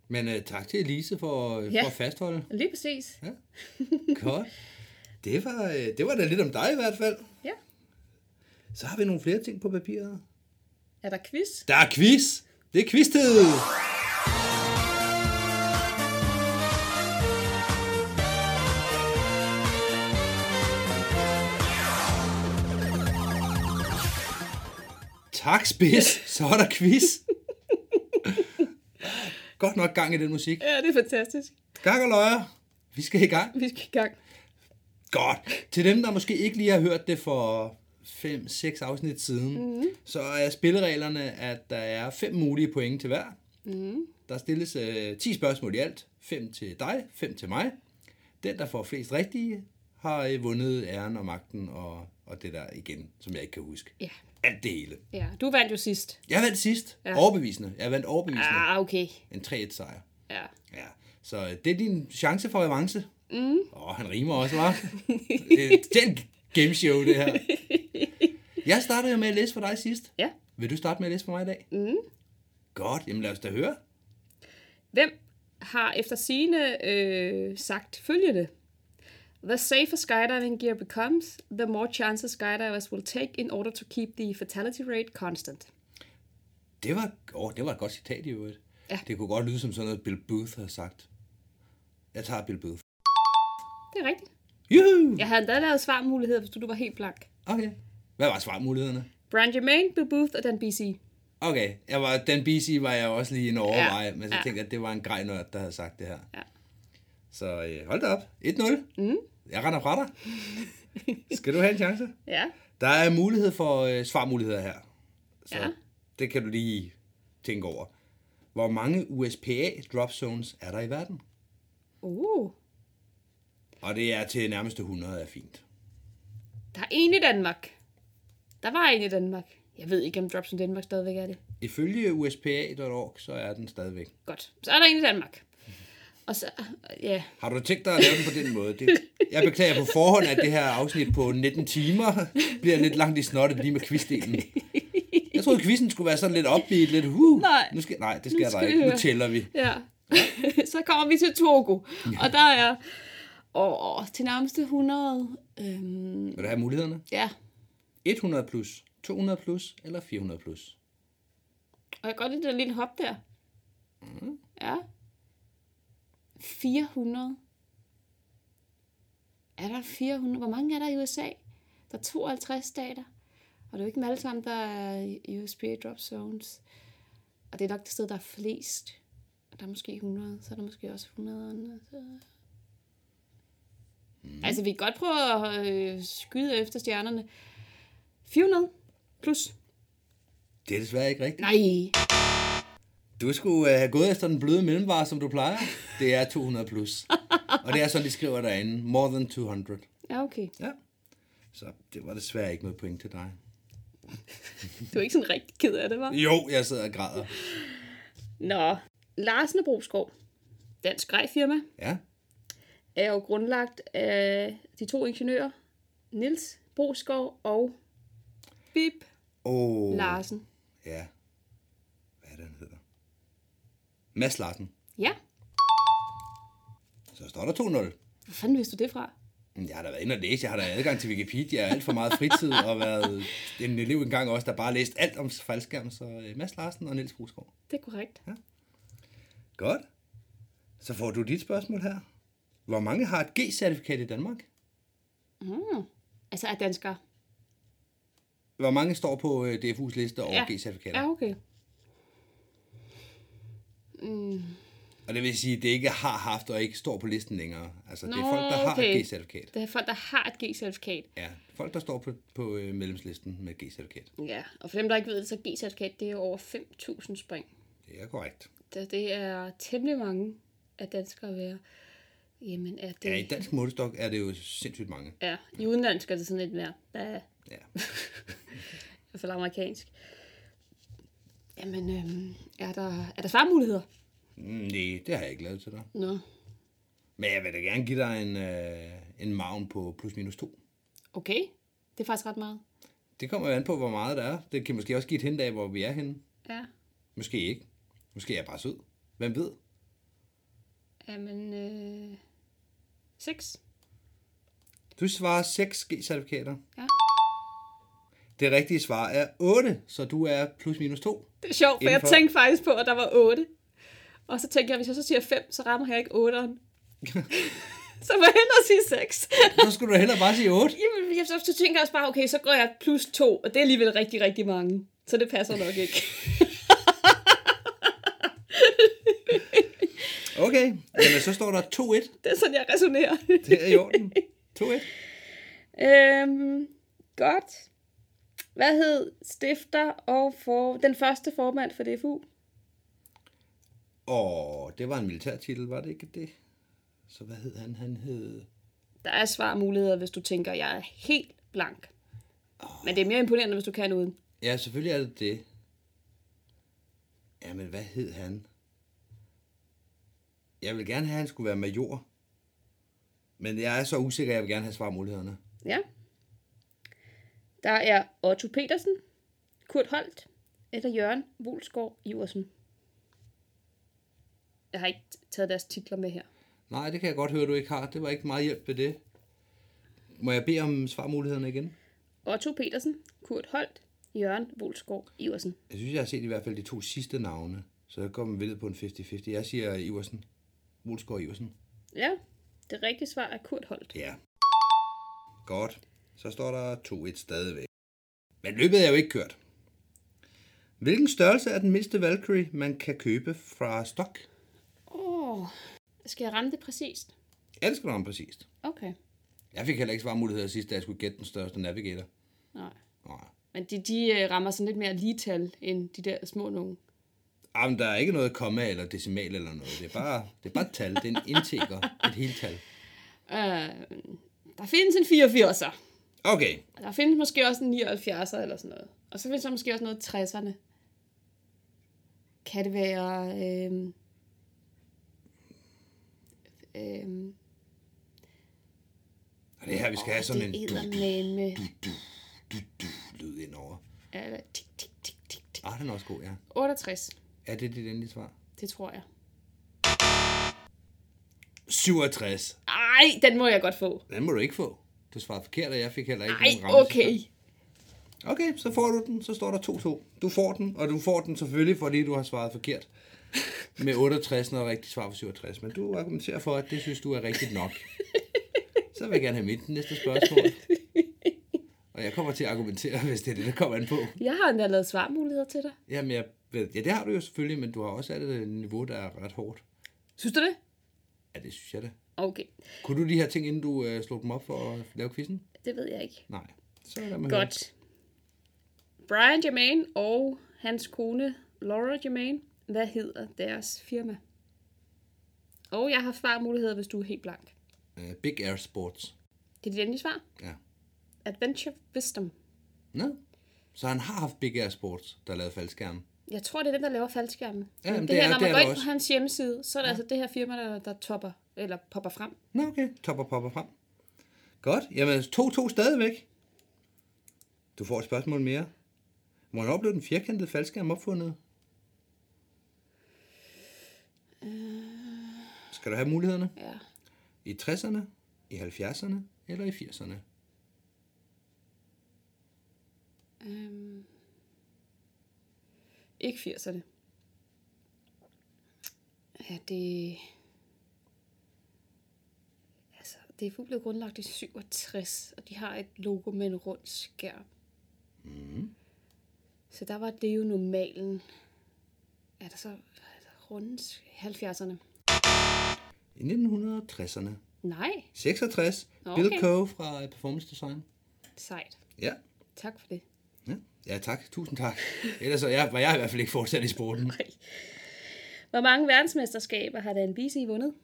Men øh, tak til Elise for, øh, Ja. for at fastholde. Lige præcis. Ja. Godt. Det var, øh, det var da lidt om dig i hvert fald. Ja. Så har vi nogle flere ting på papiret. Er der quiz? Der er quiz. Det er quiz-tid. Tak, Spids. <laughs> Så er der quiz. Godt nok gang i den musik. Ja, det er fantastisk. Gang og løjer. Vi skal i gang. Vi skal i gang. Godt. Til dem, der måske ikke lige har hørt det for 5-6 afsnit siden, mm. så er spillereglerne, at der er fem mulige point til hver. Mm. Der stilles øh, 10 spørgsmål i alt. 5 til dig, 5 til mig. Den, der får flest rigtige, har øh, vundet æren og magten og, og det der igen, som jeg ikke kan huske. Ja. Alt det hele. ja. Du vandt jo sidst. Jeg vandt sidst. Ja. Overbevisende. Jeg vandt overbevisende. Ah, okay. En 3-1 sejr. Ja. Ja, så øh, det er din chance for avance. Mm. Åh, han rimer også, var. det er et gameshow, det her. Jeg startede jo med at læse for dig sidst. Ja. Vil du starte med at læse for mig i dag? Mm. Godt, jamen lad os da høre. Hvem har efter sine øh, sagt følgende? The safer skydiving gear becomes, the more chances skydivers will take in order to keep the fatality rate constant. Det var, åh, det var et godt citat i øvrigt. Ja. Det kunne godt lyde som sådan noget, Bill Booth har sagt. Jeg tager Bill Booth. Det er rigtigt. Juhu! Jeg havde endda lavet svarmuligheder, hvis du, du var helt blank. Okay. Hvad var svarmulighederne? Brian Germain, Bill Booth og Dan BC. Okay, jeg var, den BC var jeg også lige en overveje, ja. men så Ja. tænkte jeg, at det var en grej nørd, der havde sagt det her. Ja. Så øh, hold da op. 1-0. Mm. Jeg render fra dig. Skal du have en chance? Ja. Der er mulighed for øh, svarmuligheder her. Så Ja. det kan du lige tænke over. Hvor mange USPA drop zones er der i verden? Uh. Og det er til nærmeste 100 er fint. Der er en i Danmark. Der var en i Danmark. Jeg ved ikke, om Drops in Danmark stadigvæk er det. Ifølge uspa.org, så er den stadigvæk. Godt. Så er der en i Danmark. Og så, ja, Har du tænkt dig at lave den på den måde? Det, jeg beklager på forhånd, at det her afsnit på 19 timer bliver lidt langt i snottet lige med quizdelen. Jeg troede, quizzen skulle være sådan lidt upbeat, lidt uh. Nej. Nu skal, nej, det skal Nu der skal vi ikke. Nu tæller vi. ja. så kommer vi til Togo. Og der er åh, til nærmeste 100. Øhm, Vil du have mulighederne? ja, 100 plus, 200 plus eller 400 plus? og jeg kan godt lide det lille hop der. Mm. Ja. 400. Er der 400? Hvor mange er der i USA? Der er 52 stater. Og det er jo ikke dem alle sammen, der er i USB drop zones. Og det er nok det sted, der er flest. Og der er måske 100, så er der måske også 100 andre. Så... Mm. Altså, vi kan godt prøve at øh, skyde efter stjernerne. 400 plus. Det er desværre ikke rigtigt. Nej. Du skulle øh, have gået efter den bløde mellemvare, som du plejer. Det er 200 plus. Og det er sådan, de skriver derinde. More than 200. Ja, okay. Ja. Så det var desværre ikke noget point til dig. Du er ikke sådan rigtig ked af det, var? Jo, jeg sidder og græder. Nå, Larsen og Broskov, dansk grejfirma, Ja. er jo grundlagt af de to ingeniører, Nils Broskov og Bip Åh, Larsen. ja. Hvad er det, han hedder? Mads Larsen. Ja, Så står der 2-0. hvor fanden vidste du det fra? Jeg har da været inde og læse. Jeg har da adgang til Wikipedia. alt for meget fritid og været en elev engang også, der bare har læst alt om faldskærm. Så øh, Mads Larsen og Niels Brusgaard. Det er korrekt. Godt. Så får du dit spørgsmål her. Hvor mange har et G-certifikat i Danmark? Altså er danskere. Hvor mange står på øh, DFU's liste over Ja. G-certifikater? Ja, okay. Og det vil sige, at det ikke har haft og ikke står på listen længere. Altså, det er Nå, folk, der har okay. et G-certifikat. Det er folk, der har et G-certifikat. Ja, folk, der står på, på øh, medlemslisten med G-certifikat. Ja, og for dem, der ikke ved det, så G-certifikat, det er over 5.000 spring. Det er korrekt. Det, det er temmelig mange af danskere at være. Jamen, er det... Ja, i dansk målestok er det jo sindssygt mange. Ja, i udenlandsk er det sådan lidt mere. Er Ja. <laughs> i hvert fald amerikansk. Jamen, øhm, er der, er der svarmuligheder? Mm, nej, det har jeg ikke lavet til dig. Nå, Men jeg vil da gerne give dig en, øh, en maven på plus minus 2. okay. Det er faktisk ret meget. Det kommer jo an på, hvor meget der er. Det kan måske også give et hint af, hvor vi er henne. Ja. Måske ikke. Måske er jeg bare sød. Hvem ved? Jamen, øh, 6. Du svarer 6 G-certifikater. Ja. Det rigtige svar er 8, så du er plus minus 2. Det er sjovt, for jeg Indenfor. tænkte faktisk på, at der var 8. Og så tænkte jeg, hvis jeg så siger 5, så rammer jeg ikke 8'eren. <laughs> så må jeg hellere sige 6. Så skulle du hellere bare sige 8. Jamen, jeg, så, tænker jeg også bare, okay, så går jeg plus 2, og det er alligevel rigtig, rigtig mange. Så det passer nok ikke. <laughs> Okay, jamen så står der 2-1. det er sådan, jeg resonerer. Det er i orden. 2-1. øhm, godt. Hvad hed stifter og for, den første formand for DFU? Og det var en militærtitel, var det ikke det? Så hvad hed han? Han hed... Der er svarmuligheder, hvis du tænker, jeg er helt blank. Men det er mere imponerende, hvis du kan uden. Ja, selvfølgelig er det det. Jamen, hvad hed han? Jeg vil gerne have, at han skulle være major. Men jeg er så usikker, at jeg vil gerne have svarmulighederne. Ja. Der er Otto Petersen, Kurt Holt eller Jørgen Wolsgaard Iversen. Jeg har ikke taget deres titler med her. Nej, det kan jeg godt høre, du ikke har. Det var ikke meget hjælp ved det. Må jeg bede om svarmulighederne igen? Otto Petersen, Kurt Holt, Jørgen Wolsgaard Iversen. Jeg synes, jeg har set i hvert fald de to sidste navne. Så jeg går med på en 50-50. Jeg siger Iversen. Wolfsgaard Iversen. Ja, det rigtige svar er Kurt Holt. Ja. Godt. Så står der 2-1 stadigvæk. Men løbet er jo ikke kørt. Hvilken størrelse er den mindste Valkyrie, man kan købe fra stok? Åh, oh, skal jeg ramme det præcist? Ja, det skal du ramme præcist. Okay. Jeg fik heller ikke svarmuligheder sidst, da jeg skulle gætte den største navigator. Nej. Nej. Men de, de øh, rammer sådan lidt mere ligetal end de der små nogen. Jamen, der er ikke noget komma eller decimal eller noget. Det er bare, det er bare et tal. Det er en integer. Et helt tal. Øh, der findes en 84'er. Okay. Der findes måske også en 79'er eller sådan noget. Og så findes der måske også noget 60'erne. Kan det være... Øh, øh, Og det er her, vi skal have sådan en det du, med... du, du, du, lyd indover. Eller tik, tik, tik, tik, tik. Ah, den er også god, ja. 68. Er det dit endelige svar? Det tror jeg. 67. Ej, den må jeg godt få. Den må du ikke få. Du svarede forkert, og jeg fik heller ikke Ej, nogen ramme okay. Okay, så får du den. Så står der 2-2. Du får den, og du får den selvfølgelig, fordi du har svaret forkert. <laughs> Med 68 og rigtig svar for 67. Men du argumenterer for, at det synes du er rigtigt nok. <laughs> Så vil jeg gerne have mit næste spørgsmål. Og jeg kommer til at argumentere, hvis det er det, der kommer an på. Jeg har endda lavet svarmuligheder til dig. Jamen, jeg ved, ja, det har du jo selvfølgelig, men du har også sat et niveau, der er ret hårdt. Synes du det? Ja, det synes jeg da. Okay, Kunne du de her ting, inden du øh, slog dem op for at lave quizzen? det ved jeg ikke. Nej. Så mig høre. Godt. Brian Germain og hans kone Laura Germain. Hvad hedder deres firma? Og jeg har svarmuligheder, hvis du er helt blank. Uh, Big Air Sports. Det er dit endelige svar. Ja. Adventure Wisdom. Nå. Så han har haft Big Air Sports, der lavede faldskærm. Jeg tror, det er den, der laver faldskærmen. Ja, det, det her, er- når det man er går ind på hans hjemmeside, så er det ja. altså det her firma, der, der topper, eller popper frem. Nå, okay. Topper popper frem. Godt. Jamen, 2-2 stadigvæk. Du får et spørgsmål mere. Hvornår blev den firkantede faldskærm opfundet? Skal du have mulighederne? Ja. I 60'erne, i 70'erne eller i 80'erne? Øhm, ikke 80'erne. Ja, det... Det er blevet grundlagt i 67, og de har et logo med en rund skærm. Mm. Så der var det jo normalen. Er der så runde 70'erne? I 1960'erne. Nej, 66. Nå, Bill okay. Coe fra Performance Design. sejt. Ja. Tak for det. Ja, ja tak. Tusind tak. Ellers så jeg, var jeg i hvert fald ikke fortsat i sporten. Nej. Hvor mange verdensmesterskaber har Dan Bisi vundet?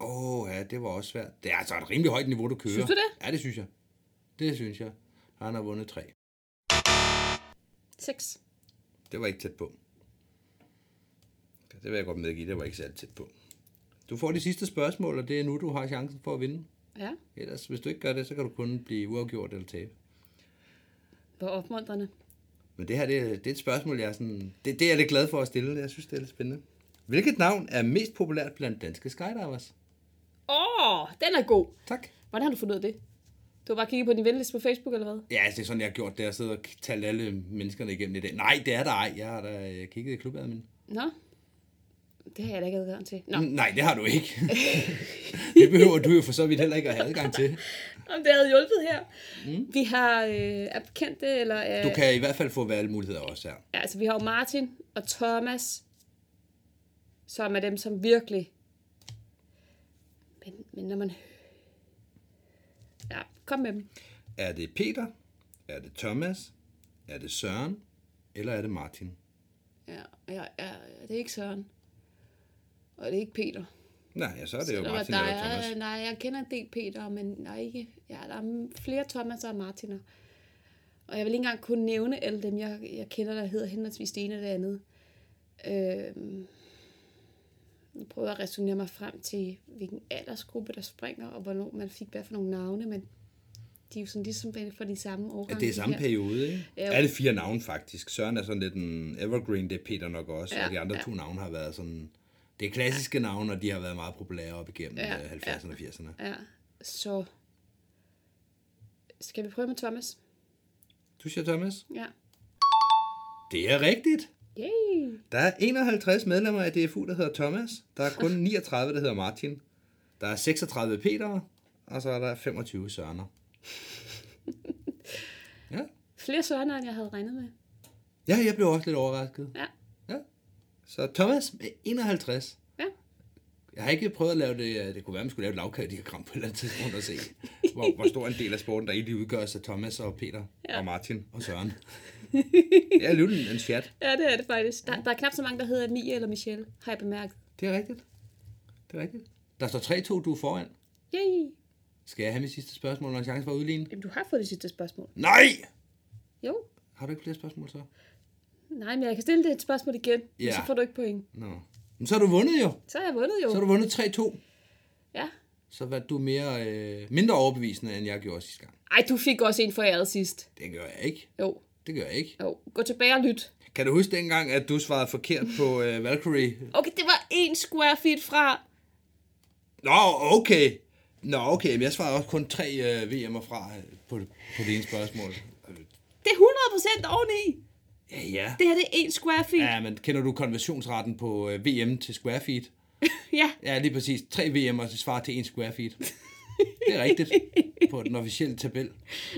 Åh, oh, ja, det var også svært. Det er altså et rimelig højt niveau, du kører. Synes du det? Ja, det synes jeg. Det synes jeg. Han har vundet tre. 6. Det var ikke tæt på. Det vil jeg godt medgive, det var ikke særlig tæt på. Du får de sidste spørgsmål, og det er nu, du har chancen for at vinde. Ja, Ellers, hvis du ikke gør det, så kan du kun blive uafgjort eller tabe. hvor opmuntrende. Men det her, det, er- det er et spørgsmål, jeg er sådan... Det, det er jeg lidt glad for at stille. Jeg synes, det er lidt spændende. Hvilket navn er mest populært blandt danske skydivers? Åh, oh, den er god. Tak. Hvordan har du fundet ud af det? Du har bare kigget på din venliste på Facebook, eller hvad? Ja, det er sådan, jeg har gjort det. Jeg sidder og talt alle menneskerne igennem i dag. Nej, det er der ej. Jeg har da øh, kigget i klubadmin. Nå, det har jeg da ikke adgang til. Nå, Nej, det har du ikke. <laughs> det behøver du jo for så vidt heller ikke at have adgang til. <laughs> om det havde hjulpet her. Mm. Vi har øh, er bekendte, eller... Er, Du kan i hvert fald få valgmuligheder også her. Ja, altså vi har jo Martin og Thomas, som er dem, som virkelig... Men, når man... Ja, kom med dem. Er det Peter? Er det Thomas? Er det Søren? Eller er det Martin? Ja, ja, ja, det er ikke Søren. Og det er ikke Peter. Nej, ja, så er det jo Selvom Martin der eller er, Thomas. Nej, jeg kender en del Peter, men er ikke... Ja, der er flere Thomas og Martiner. Og jeg vil ikke engang kunne nævne alle dem, jeg, jeg kender, der hedder henholdsvis det ene og det andet. Øhm, jeg at resonere mig frem til, hvilken aldersgruppe, der springer, og hvornår man fik hvad for nogle navne, men de er jo sådan ligesom for de samme årgange. Ja, det er samme her. periode, ikke? Ja, jo. Alle fire navne faktisk. Søren er sådan lidt en evergreen, det er Peter nok også. Ja, og de andre ja. to navne har været sådan... Det er klassiske navne, og de har været meget populære op igennem Ja, ja, 70'erne og 80'erne. Ja, så... Skal vi prøve med Thomas? Du siger Thomas? Ja. Det er rigtigt. Yay! Der er 51 medlemmer af DFU, der hedder Thomas. Der er kun 39, der hedder Martin. Der er 36 Peter, og så er der 25 Sørener. <laughs> Ja. Flere Sørener, end jeg havde regnet med. ja, jeg blev også lidt overrasket. Ja. Ja. Så Thomas med 51. Ja. Jeg har ikke prøvet at lave det, det kunne være, at man skulle lave et lavkagediagram på et eller andet tidspunkt og se, hvor, hvor stor en del af sporten, der egentlig udgøres af Thomas og Peter ja. og Martin og Søren. Det er alligevel en chat. Ja, det er det faktisk. Der, der er knap så mange, der hedder Mie eller Michelle, har jeg bemærket. Det er rigtigt. Det er rigtigt. Der står 3-2, du er foran. Yay! Skal jeg have mit sidste spørgsmål en chance for at udligne? Jamen, du har fået det sidste spørgsmål. Nej! Jo. Har du ikke flere spørgsmål så? Nej, men jeg kan stille det et spørgsmål igen, ja. Ja. så får du ikke point. Nå. Men så har du vundet jo. Så har jeg vundet jo. Så har du vundet 3-2. Ja. Så var du mere, øh, mindre overbevisende, end jeg gjorde sidste gang. Ej, du fik også en for æret sidst. Det gør jeg ikke. Jo, Det gør jeg ikke. jo. Gå tilbage og lyt. Kan du huske dengang, at du svarede forkert på øh, Valkyrie? Okay, det var en square feet fra. Nå, okay. Nå, okay, men jeg svarede også kun tre øh, VM'er fra øh, på, på det ene spørgsmål. Det er 100% oveni. Ja, ja. Det her, det er en square feet. Ja. Men kender du konversionsretten på øh, VM til square feet? <laughs> ja. Ja, lige præcis. Tre VM'er til svarer til en square feet. Det er rigtigt. På den officielle tabel.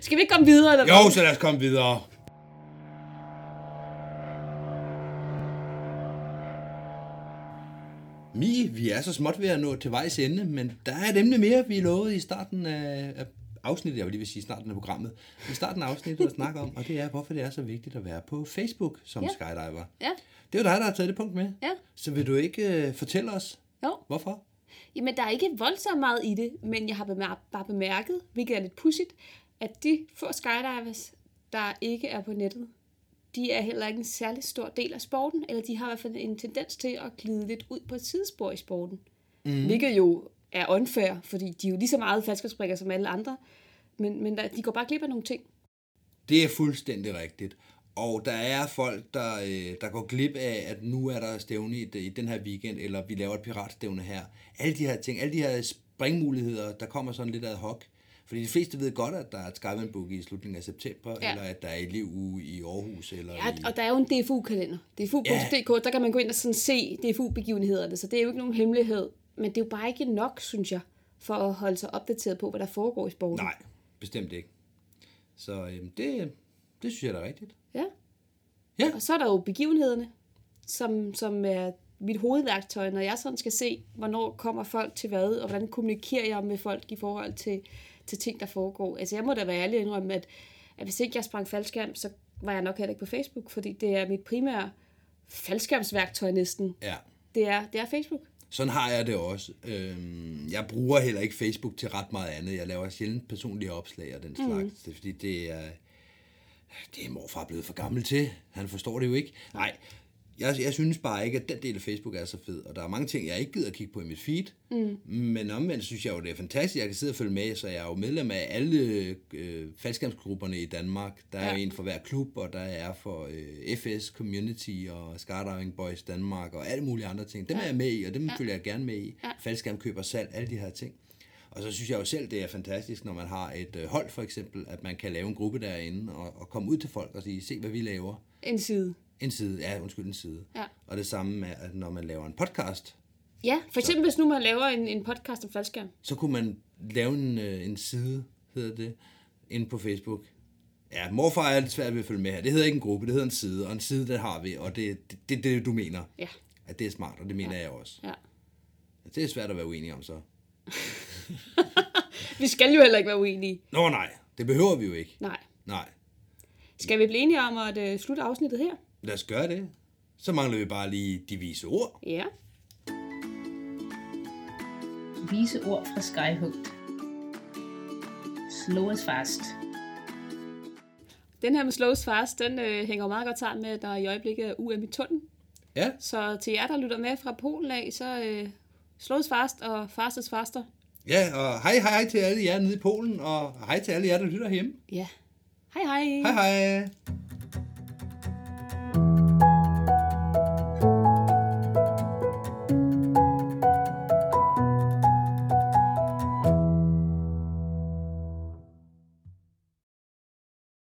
Skal vi ikke komme videre, eller? Jo, så lad os komme videre. Mi, vi er så småt ved at nå til vejs ende, men der er et emne mere, vi lovede i starten af, af afsnittet, jeg vil lige vil sige starten af programmet, i starten af afsnittet at snakke om, og det er, hvorfor det er så vigtigt at være på Facebook som Ja. skydiver. Ja. Det er jo dig, der har taget det punkt med. Ja. Så vil du ikke uh, fortælle os, Jo. hvorfor? Jamen, der er ikke voldsomt meget i det, men jeg har bemær- bare bemærket, hvilket er lidt pudsigt, at de få skydivers, der ikke er på nettet, de er heller ikke en særlig stor del af sporten, eller de har i hvert fald en tendens til at glide lidt ud på et sidespor i sporten. Mm. Hvilket jo er unfair, fordi de er jo lige så meget faldskabsbrikker som alle andre, men, men der, de går bare glip af nogle ting. Det er fuldstændig rigtigt. Og der er folk, der, øh, der går glip af, at nu er der stævne i, i den her weekend, eller vi laver et piratstævne her. Alle de her ting, alle de her springmuligheder, der kommer sådan lidt ad hoc. Fordi de fleste ved godt, at der er et Skyman Book i slutningen af september, Ja. ja. eller at der er elevuge i Aarhus. Eller Ja, i... og der er jo en DFU-kalender. DFU.dk, der kan man gå ind og sådan se DFU-begivenhederne, så det er jo ikke nogen hemmelighed. Men det er jo bare ikke nok, synes jeg, for at holde sig opdateret på, hvad der foregår i sporten. Nej, bestemt ikke. Så øhm, det, det synes jeg da er rigtigt. Ja. Ja. Og så er der jo begivenhederne, som, som er mit hovedværktøj, når jeg sådan skal se, hvornår kommer folk til hvad, og hvordan kommunikerer jeg med folk i forhold til, til ting, der foregår. Altså jeg må da være ærlig indrømme, at, at hvis ikke jeg sprang faldskærm, så var jeg nok heller ikke på Facebook, fordi det er mit primære faldskærmsværktøj næsten. Ja. Det er, det er Facebook. Sådan har jeg det også. Øhm, jeg bruger heller ikke Facebook til ret meget andet. Jeg laver sjældent personlige opslag og den slags. Mm. Det er fordi, det er, det er morfar blevet for gammel til. Han forstår det jo ikke. Nej, jeg, jeg synes bare ikke, at den del af Facebook er så fed. Og der er mange ting, jeg ikke gider at kigge på i mit feed. Mm. Men omvendt synes jeg jo, det er fantastisk. Jeg kan sidde og følge med, så jeg er jo medlem af alle øh, faldskærmsgrupperne i Danmark. Der er Ja. en for hver klub, og der er for øh, FS Community og Skydiving Boys Danmark og alle mulige andre ting. Dem ja. er jeg med i, og dem ja. følger jeg gerne med i. Ja. Faldskærmkøb og salg, alle de her ting. Og så synes jeg jo selv, det er fantastisk, når man har et øh, hold for eksempel, at man kan lave en gruppe derinde og, og komme ud til folk og sige, se hvad vi laver. En side. En side, ja, undskyld, en side. Ja. Og det samme med, at når man laver en podcast, Ja, for eksempel hvis nu man laver en, en podcast om faldskærm. så kunne man lave en, øh, en side, hedder det, inde på Facebook. Ja, morfar er lidt svært ved at følge med her. Det hedder ikke en gruppe, det hedder en side, og en side, det har vi, og det er det, det, det, du mener. Ja. At det er smart, og det mener ja. jeg også. ja. Det er svært at være uenig om så. <laughs> Vi skal jo heller ikke være uenige. Nå nej, det behøver vi jo ikke. Nej. Nej, Skal vi blive enige om at uh, slutte afsnittet her? Lad os gøre det. Så mangler vi bare lige de vise ord. Ja. Vise ord fra Skyhugt. Slow as fast. Den her med Slows Fast, den øh, hænger meget godt sammen med, at der i øjeblikket er UM i tunnel. Ja, Så til jer, der lytter med fra Polen af, så øh, Slows Fast og Fastest Faster. ja og hej hej til alle jer nede i Polen, og hej til alle jer, der lytter hjemme. Ja. Hej hej. Hej hej.